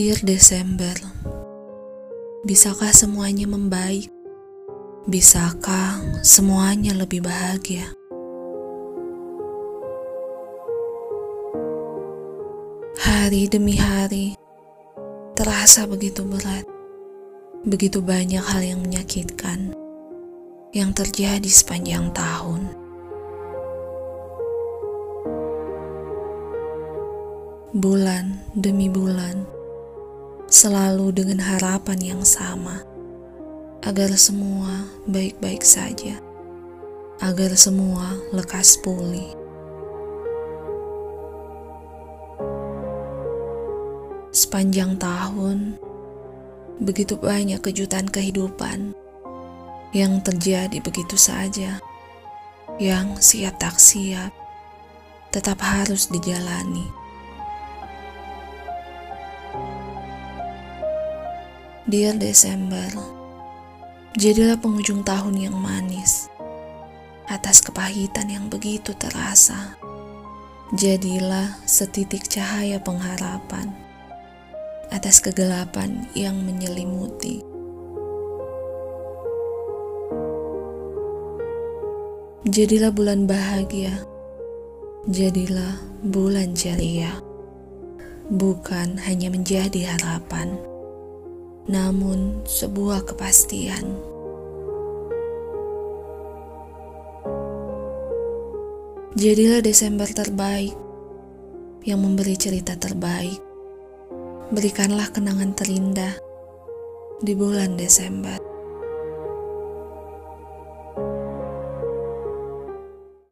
Dear Desember, bisakah semuanya membaik? Bisakah semuanya lebih bahagia? Hari demi hari terasa begitu berat, begitu banyak hal yang menyakitkan yang terjadi sepanjang tahun. Bulan demi bulan, selalu dengan harapan yang sama, agar semua baik-baik saja, agar semua lekas pulih. Sepanjang tahun, begitu banyak kejutan kehidupan yang terjadi begitu saja, yang siap tak siap, tetap harus dijalani. Dear Desember, jadilah penghujung tahun yang manis. Atas kepahitan yang begitu terasa. Jadilah setitik cahaya pengharapan. Atas kegelapan yang menyelimuti. Jadilah bulan bahagia, jadilah bulan ceria, bukan hanya menjadi harapan, namun sebuah kepastian. Jadilah Desember terbaik yang memberi cerita terbaik. Berikanlah kenangan terindah di bulan Desember.